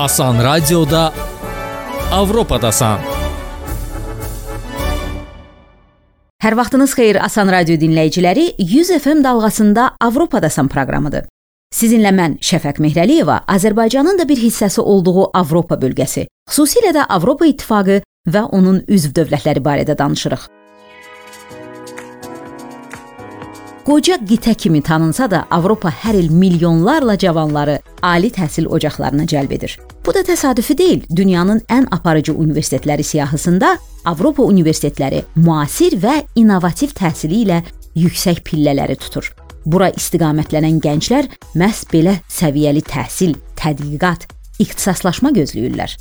Asan Radioda Avropadasan. Hər vaxtınız xeyir Asan Radio dinləyiciləri. 100 FM dalğasında Avropadasan proqramıdır. Sizinlə mən Şəfəq Mehrəliyeva Azərbaycanın da bir hissəsi olduğu Avropa bölgəsi, xüsusilə də Avropa İttifaqı və onun üzv dövlətləri barədə danışırıq. Qoca qitə kimi tanınsa da, Avropa hər il milyonlarla cavanları ali təhsil ocaqlarına cəlb edir. Bu da təsadüfi deyil. Dünyanın ən aparıcı universitetləri siyahısında Avropa universitetləri müasir və innovativ təhsili ilə yüksək pillələri tutur. Bura istiqamətlənən gənclər məhz belə səviyyəli təhsil, tədqiqat, ixtisaslaşma gözləyirlər.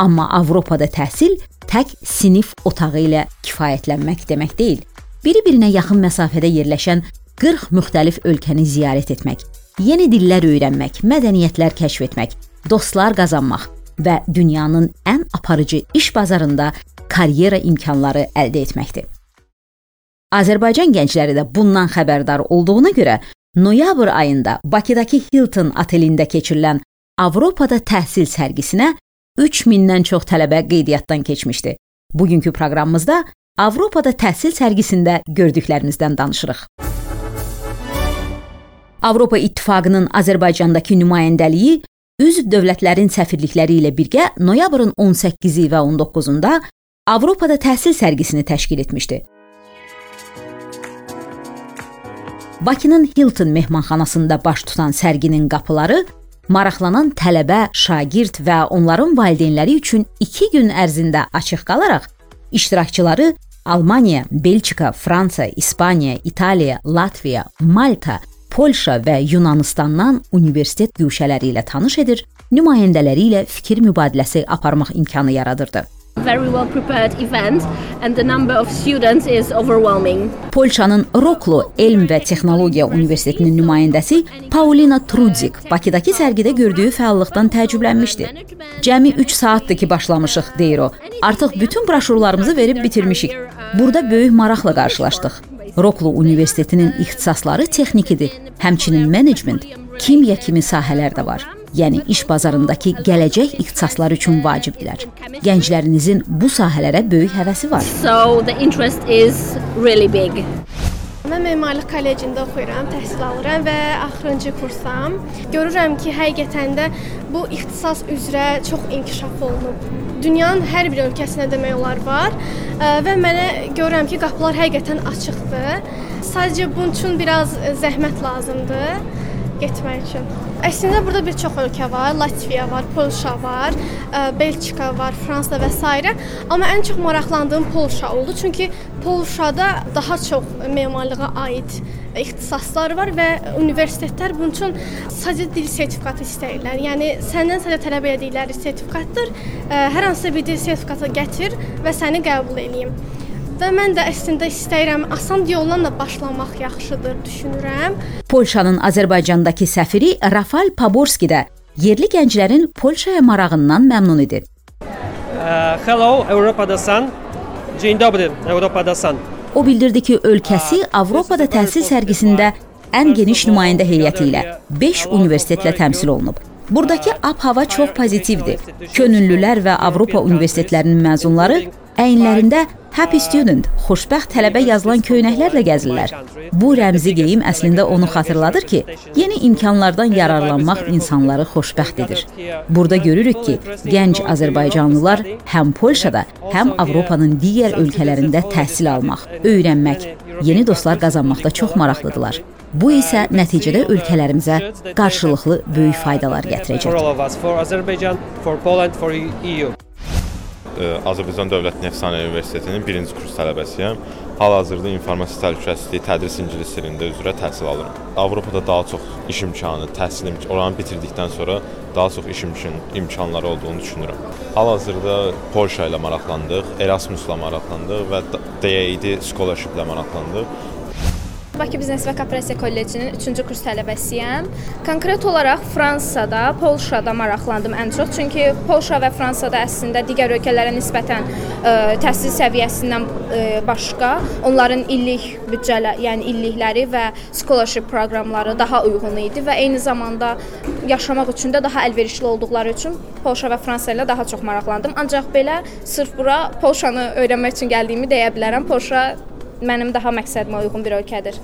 Amma Avropada təhsil tək sinif otağı ilə kifayətlənmək demək deyil. Bir-birinə yaxın məsafədə yerləşən 40 müxtəlif ölkəni ziyarət etmək, yeni dillər öyrənmək, mədəniyyətlər kəşf etmək, dostlar qazanmaq və dünyanın ən aparıcı iş bazarında karyera imkanları əldə etməkdir. Azərbaycan gəncləri də bundan xəbərdar olduğuna görə noyabr ayında Bakıdakı Hilton otelində keçirilən Avropada təhsil sərgisinə 3000-dən çox tələbə qeydiyyatdan keçmişdi. Bugünkü proqramımızda Avropada təhsil sərgisində gördüklərimizdən danışırıq. Avropa İttifaqının Azərbaycandakı nümayəndəliyi üzv dövlətlərin səfirlikləri ilə birgə noyabrın 18-i və 19-unda Avropada təhsil sərgisini təşkil etmişdi. Bakının Hilton mehmanxanasında baş tutan sərginin qapıları maraqlanan tələbə, şagird və onların valideynləri üçün 2 gün ərzində açıq qalaraq iştirakçıları Almaniya, Belçika, Fransa, İspaniya, İtaliya, Latviya, Malta, Polşa və Yunanistandan universitet güşələri ilə tanış edir, nümayəndələri ilə fikir mübadiləsi aparmaq imkanı yaradırdı. Very well prepared event and the number of students is overwhelming. Polşanın Roklo Elm və Texnologiya Universitetinin nümayəndəsi Paulina Trudzik Bakıdakı sərgidə gördüyü fəallıqdan təəccüblənmişdi. Cəmi 3 saatdır ki başlamışıq, deyir o. Artıq bütün broşurlarımızı verib bitirmişik. Burada böyük maraqla qarşılaşdıq. Roklu Universitetinin ixtisasları texnikidir, həmçinin menecment, kimya kimi sahələr də var. Yəni iş bazarındakı gələcək ixtisaslar üçün vacibdirlər. Gənclərinizin bu sahələrə böyük həvəsi var. So the interest is really big. Mən memarlıq kollecində oxuyuram, təhsil alıram və axırıncı kursam. Görürəm ki, həqiqətən də bu ixtisas üzrə çox inkişaf olunub. Dünyanın hər bir ölkəsində demək olar var və mənə görürəm ki, qapılar həqiqətən açıqdır. Sadəcə bunun üçün biraz zəhmət lazımdır getmək üçün. Əslində burada bir çox ölkə var. Latviya var, Polşa var, ə, Belçika var, Fransa və s. Amma ən çox maraqlandığım Polşa oldu. Çünki Polşada daha çox memarlığa aid ixtisaslar var və universitetlər bunun üçün sadəcə dil sertifikatı istəyirlər. Yəni səndən sadəcə tələb etdikləri sertifikatdır. Hər hansı bir dil sertifikatı gətir və səni qəbul eləyim. Və mən də əslində istəyirəm asan yolla da başlamaq yaxşıdır düşünürəm. Polşanın Azərbaycandakı səfiri Rafal Paborski də yerli gənclərin Polşaya marağından məmnun idi. Uh, hello, Avropadasan. Dzień dobry, Avropadasan. O bildirdi ki, ölkəsi Avropada təhsil sərgisində ən geniş nümayəndə heyəti ilə 5 universitetlə təmsil olunub. Buradakı ab-hava çox pozitivdir. Könüllülər və Avropa universitetlərinin məzunları əyinlərində Happy Student, xoşbəxt tələbə yazılan köynəklərlə gəzirlər. Bu rəmzi geyim əslində onu xatırladır ki, yeni imkanlardan yararlanmaq insanları xoşbəxt edir. Burada görürük ki, gənc Azərbaycanlılar həm Polşada, həm Avropanın digər ölkələrində təhsil almaq, öyrənmək, yeni dostlar qazanmaqda çox maraqlıdırlar. Bu isə nəticədə ölkələrimizə qarşılıqlı böyük faydalar gətirəcək. Azərbaycan Dövlət Nəfsanə Universitetinin 1-ci kurs tələbəsiyəm. Hal-hazırda informasiya təhlükəsizliyi tədris ingilis dilində üzrə təhsil alıram. Avropada daha çox iş imkanı, təhsil imkanı, oranı bitirdikdən sonra daha çox iş imkanları olduğunu düşünürəm. Hal-hazırda Polşa ilə maraqlandıq, Erasmusla maraqlandıq və DAAD scholarship ilə maraqlandıq. Bakı Biznes və Korporasiya Kollecinin 3-cü kurs tələbəsiyəm. Konkret olaraq Fransada, Polşada maraqlandım ən çox. Çünki Polşa və Fransada əslində digər ölkələrə nisbətən ə, təhsil səviyyəsindən ə, başqa onların illik büdcələ, yəni illikləri və scholarship proqramları daha uyğun idi və eyni zamanda yaşamaq üçün də daha əlverişli olduqları üçün Polşa və Fransa ilə daha çox maraqlandım. Ancaq belə sırf bura Polşanı öyrənmək üçün gəldiyimi deyə bilərəm. Polşa mənim daha məqsədimə uyğun bir ölkədir.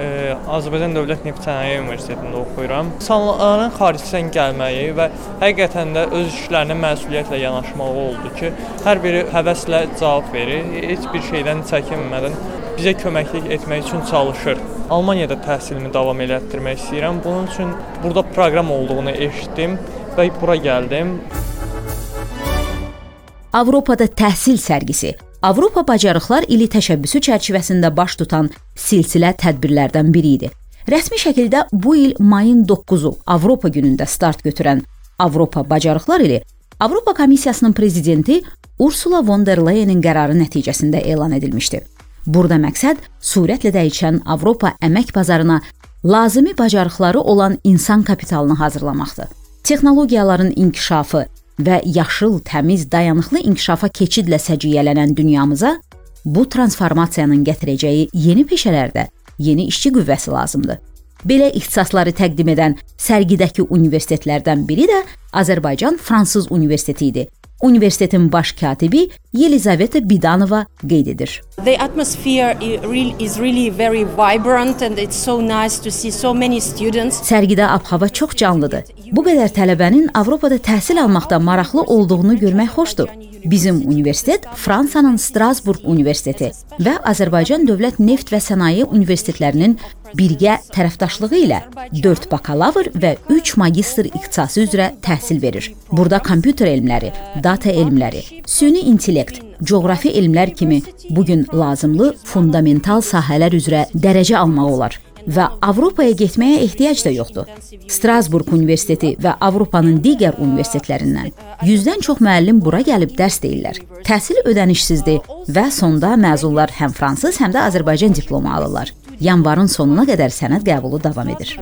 Ee, Azərbaycan Dövlət Neft Sənaye Universitetində oxuyuram. İnsanların xaricdən gəlməyi və həqiqətən də öz işlərinə məsuliyyətlə yanaşmağı oldu ki, hər biri həvəslə cavab verir, heç bir şeydən çəkinmədən bizə köməklik etmək üçün çalışır. Almaniyada təhsilimi davam elətdirmək istəyirəm. Bunun üçün burada proqram olduğunu eşitdim və bura gəldim. Avropada təhsil sərgisi Avropa Bacarıqlar ili təşəbbüsü çərçivəsində baş tutan silsilə tədbirlərdən biri idi. Rəsmi şəkildə bu il mayın 9-u Avropa günündə start götürən Avropa Bacarıqlar ili Avropa Komissiyasının prezidenti Ursula von der Leyenin qərarı nəticəsində elan edilmişdi. Burada məqsəd sürətlə dəyişən Avropa əmək bazarına lazımi bacarıqları olan insan kapitalını hazırlamaqdır. Texnologiyaların inkişafı, və yaşıl, təmiz, dayanıqlı inkişafa keçidlə səciyyələnən dünyamıza bu transformasiyanın gətirəcəyi yeni peşələrdə yeni işçi qüvvəsi lazımdır. Belə ixtisasları təqdim edən sərgidəki universitetlərdən biri də Azərbaycan Fransız Universiteti idi. Universitetin baş katibi Yelizaveta Bidanova qeyd edir. The atmosphere is really very vibrant and it's so nice to see so many students. Sərgidə ab-hava çox canlıdır. Bu qədər tələbənin Avropada təhsil almaqda maraqlı olduğunu görmək xoşdur. Bizim universitet Fransanın Strasburg Universiteti və Azərbaycan Dövlət Neft və Sənaye Universitetlərinin birgə tərəfdaşlığı ilə 4 bakalavr və 3 magistr ixtisası üzrə təhsil verir. Burada kompüter elmləri, data elmləri, süni intellekt, coğrafi elmlər kimi bu gün lazımlı fundamental sahələr üzrə dərəcə almaq olar və Avropaya getməyə ehtiyac da yoxdur. Strasburg Universiteti və Avropanın digər universitetlərindən 100-dən çox müəllim bura gəlib dərs deyirlər. Təhsil ödənişsizdir və sonda məzunlar həm fransız, həm də Azərbaycan diplomu alırlar. Yanvarın sonuna qədər sənəd qəbulu davam edir.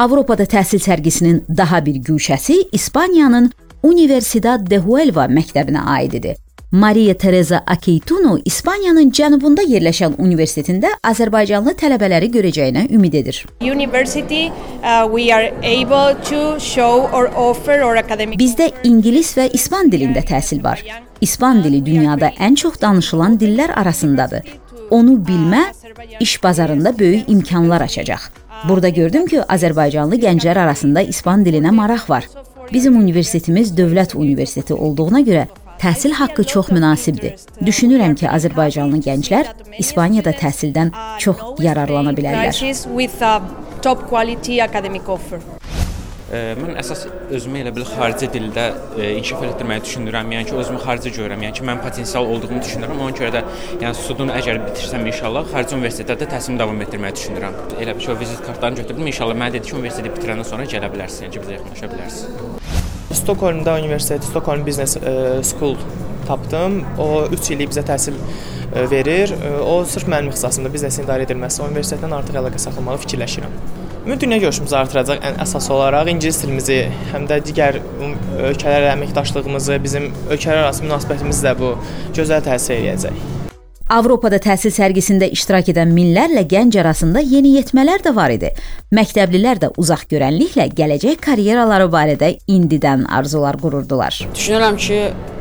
Avropada təhsil sərgisinin daha bir güşəsi İspaniyanın Universidad de Huelva məktəbinə aid idi. Maria Teresa Akeituno İspaniyanın cənubunda yerləşən universitetində Azərbaycanlı tələbələri görəcəyinə ümid edir. University uh, we are able to show or offer our academic Bizdə ingilis və ispan dilində təhsil var. İspan dili dünyada ən çox danışılan dillər arasındadır. Onu bilmə iş bazarında böyük imkanlar açacaq. Burada gördüm ki, Azərbaycanlı gənclər arasında ispan dilinə maraq var. Bizim universitetimiz dövlət universiteti olduğuna görə Təhsil haqqı çox münasibdir. Düşünürəm ki, Azərbaycanlı gənclər İspaniyada təhsildən çox yararlana bilərlər. Top quality academic offer. Mən əsas özümü elə bil xarici dildə e, inkişaf etdirməyi düşünürəm. Yəni ki, özümü xarici görürəm. Yəni ki, mən potensial olduğumu düşünürəm. Ona görə də yəni studunu əgər bitirsəm inşallah xarici universitetlərdə təhsilimi davam etdirməyi düşünürəm. Elə bir şey vizit kartlarını götürdüm. İnşallah mənə dedi ki, universiteti bitirəndən sonra gələ bilərsiniz. Yəni ki, bizə yaxınlaşa bilərsiniz. Stokholmda universitet, Stockholm Business e, School tapdım. O 3 illik bizə təhsil e, verir. E, o sırf mənim ixtisasımda biznesin idarə edilməsi, o universitetdən artıq əlaqə saxlamağı fikirləşirəm. Ümumi dünya görüşümüzü artıracaq ən əsas olaraq ingilis dilimizi, həm də digər ölkələrlə əməkdaşlığımızı, bizim ölkələr arası münasibətimizi də bu gözəl təsir edəcək. Avropada təhsil sərgisində iştirak edən minlərlə gənc arasında yeniyetmələr də var idi. Məktəblilər də uzaq görənliklə gələcək karyeraları barədə indidən arzular qururdular. Düşünürəm ki,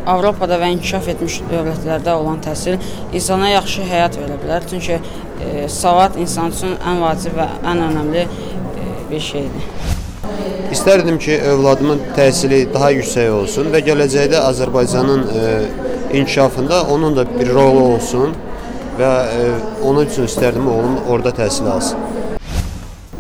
Avropada və inkişaf etmiş dövlətlərdə olan təhsil insana yaxşı həyat verə bilər. Çünki e, savad insan üçün ən vacib və ən önəmli e, bir şeydir. İstərdim ki, övladımın təhsili daha yüksək olsun və gələcəkdə Azərbaycanın e, inkişafında onun da bir rolu olsun və e, onun üçün istərdim oğlum orada təhsil alsın.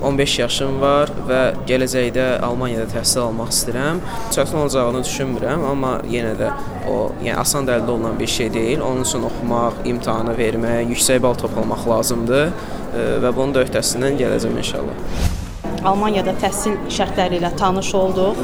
15 yaşım var və gələcəkdə Almaniyada təhsil almaq istəyirəm. Çətin olacağını düşünmürəm, amma yenə də o, yəni asan da əldə olunan bir şey deyil. Onun üçün oxumaq, imtahanı vermək, yüksək bal toplamaq lazımdır e, və bunun da öhdəsindən gələcəm inşallah. Almaniyada təhsil şərtləri ilə tanış olduq.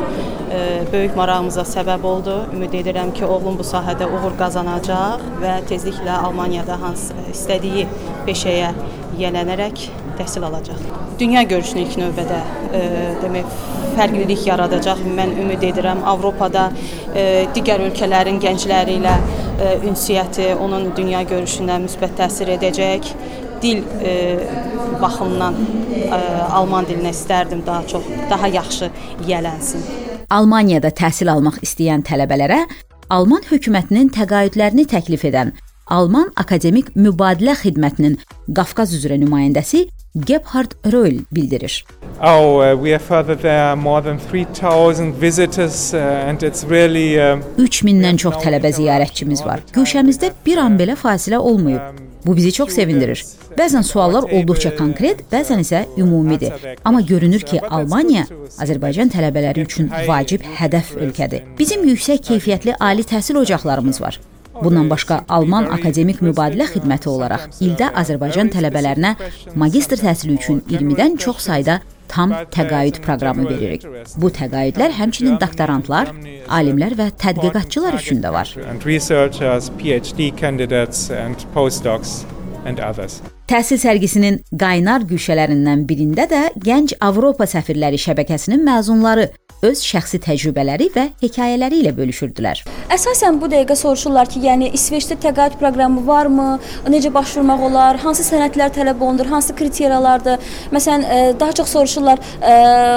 Böyük marağımıza səbəb oldu. Ümid edirəm ki, oğlum bu sahədə uğur qazanacaq və tezliklə Almaniyada hansı istədiyi peşəyə yiyələnərək təhsil alacaq. Dünya görüşünü ilk növbədə e, demək fərqlilik yaradacaq. Mən ümid edirəm Avropada e, digər ölkələrin gəncləri ilə e, ünsiyyəti onun dünya görüşünə müsbət təsir edəcək. Dil e, baxımından e, alman dilinə istərdim daha çox, daha yaxşı yiyələnsin. Almaniyada təhsil almaq istəyən tələbələrə Alman hökumətinin təqaüdlərini təklif edən Alman Akademik Mübadilə Xidmətinin Qafqaz üzrə nümayəndəsi Gebhard Röhl bildirir. Oh, uh, we have further there more than 3000 visitors uh, and it's really uh, 3000-dən çox tələbə ziyarətçimiz var. Güşəmizdə bir an belə fasilə olmayıb. Bu bizi çox sevindirir. Bəzən suallar olduqca konkret, bəzən isə ümumidir. Amma görünür ki, Almaniya Azərbaycan tələbələri üçün vacib hədəf ölkədir. Bizim yüksək keyfiyyətli ali təhsil ocaqlarımız var. Bundan başqa Alman akademik mübadilə xidməti olaraq ildə Azərbaycan tələbələrinə magistr təhsili üçün 20-dən çox sayda tam təqaüd proqramı veririk. Bu təqaüdlər həmçinin doktorantlar, alimlər və tədqiqatçılar üçün də var. Təhsil sərgisinin qaynar güşələrindən birində də Gənc Avropa səfirləri şəbəkəsinin məzunları öz şəxsi təcrübələri və hekayələri ilə bölüşürdülər. Əsasən bu dəqiqə soruşurlar ki, yəni İsveçdə təqaüd proqramı varmı? Necə başvurmaq olar? Hansı sənədlər tələb olunur? Hansı kriteriyalardır? Məsələn, e, daha çox soruşurlar, e,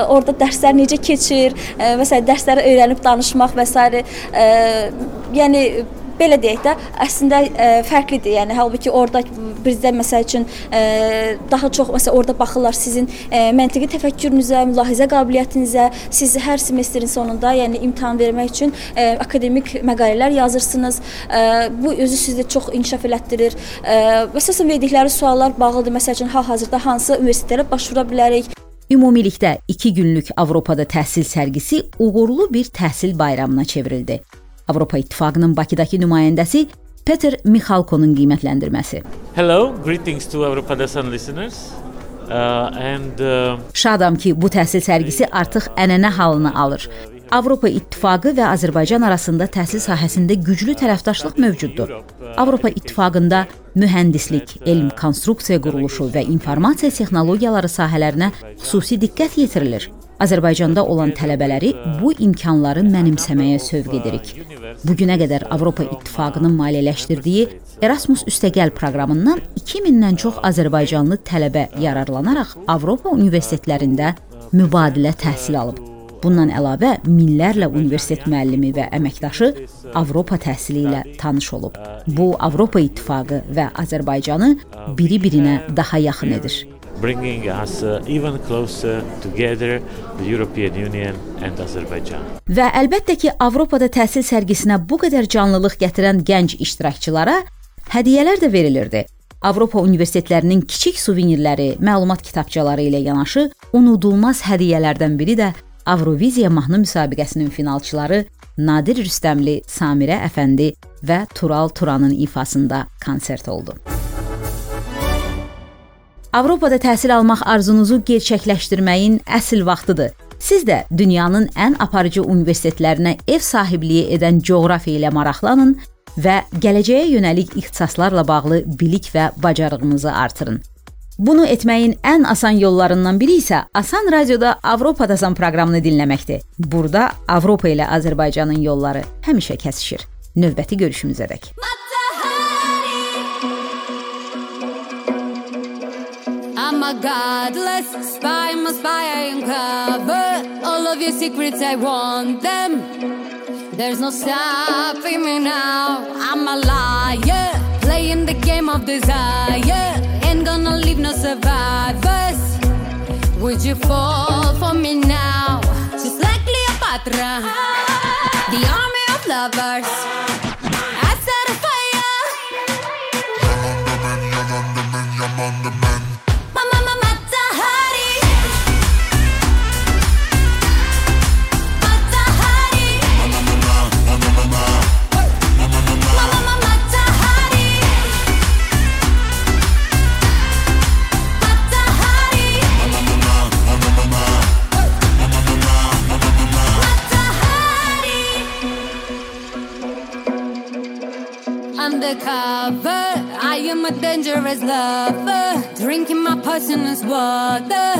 orada dərslər necə keçir? E, məsələn, dərsləri öyrənib danışmaq və s. yəni belə deyək də, əslində ə, e, fərqlidir. Yəni halbuki orada bizdə məsəl üçün ə, e, daha çox məsəl orada baxırlar sizin ə, e, məntiqi təfəkkürünüzə, mülahizə qabiliyyətinizə. Siz hər semestrin sonunda, yəni imtahan vermək üçün ə, akademik məqalələr yazırsınız. Ə, bu özü sizdə çox inkişaf elətdirir. Ə, əsasən verdikləri suallar bağlıdır. Məsəl üçün hal-hazırda hansı universitetlərə başvura bilərik? Ümumilikdə 2 günlük Avropada təhsil sərgisi uğurlu bir təhsil bayramına çevrildi. Avropa İttifaqının Bakıdakı nümayəndəsi Peter Mixalkonun qiymətləndirməsi. Hello, greetings to Avropa-Dasan listeners. Uh, and, uh, Şadam ki, bu təhsil sərgisi artıq ənənə halını alır. Avropa İttifaqı və Azərbaycan arasında təhsil sahəsində güclü tərəfdaşlıq mövcuddur. Avropa İttifaqında mühəndislik, elm, konstruksiya quruluşu və informasiya texnologiyaları sahələrinə xüsusi diqqət yetirilir. Azərbaycanda olan tələbələri bu imkanları mənimsəməyə sövq edirik. Bu günə qədər Avropa İttifaqının maliyyələşdirdiyi Erasmus üstəgəl proqramından 2000-dən çox azərbaycanlı tələbə yararlanaraq Avropa universitetlərində mübadilə təhsil alıb. Bundan əlavə minlərlə universitet müəllimi və əməkdaşı Avropa təhsili ilə tanış olub. Bu Avropa İttifaqı və Azərbaycanı biri-birinə daha yaxın edir bringing us uh, even closer together, the European Union and Azerbaijan. Və əlbəttə ki, Avropada təhsil sərgisinə bu qədər canlılıq gətirən gənc iştirakçılara hədiyyələr də verilirdi. Avropa universitetlərinin kiçik suvenirləri, məlumat kitabçaları ilə yanaşı unudulmaz hədiyyələrdən biri də Avroviziya mahnı müsabiqəsinin finalçıları Nadir Rüstəmli, Samirə Əfəndi və Tural Turanın ifasında konsert oldu. Avropada təhsil almaq arzunuzu gerçəkləşdirməyin əsl vaxtıdır. Siz də dünyanın ən aparıcı universitetlərinə ev sahibliyi edən coğrafiya ilə maraqlanın və gələcəyə yönəlik ixtisaslarla bağlı bilik və bacarığınızı artırın. Bunu etməyin ən asan yollarından biri isə Asan Radioda Avropa Dazan proqramını dinləməkdir. Burada Avropa ilə Azərbaycanın yolları həmişə kəsişir. Növbəti görüşümüzədək. A godless spy, a spy, I uncover all of your secrets, I want them. There's no stopping me now. I'm a liar, playing the game of desire. Ain't gonna leave no survivors. Would you fall for me now? Just like Cleopatra, the army of lovers. A dangerous lover, drinking my poisonous water.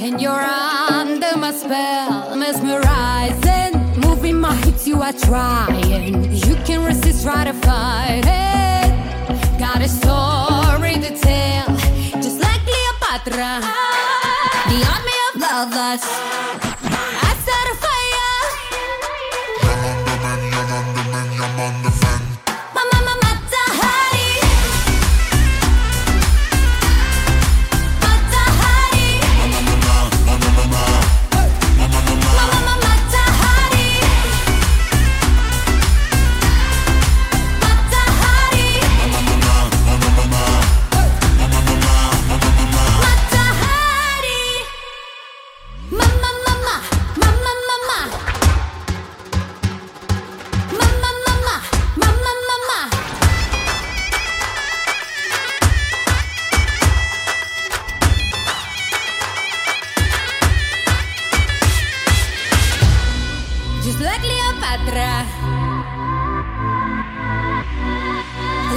And you're under my spell, mesmerizing. Moving my hips, you are trying. You can resist, try to fight it. Got a story to tell, just like Cleopatra. The army of lovers.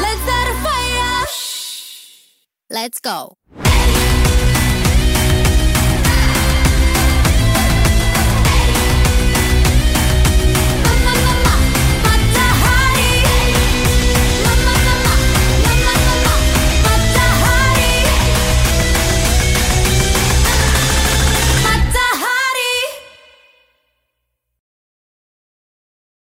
Let's fire. Let's go.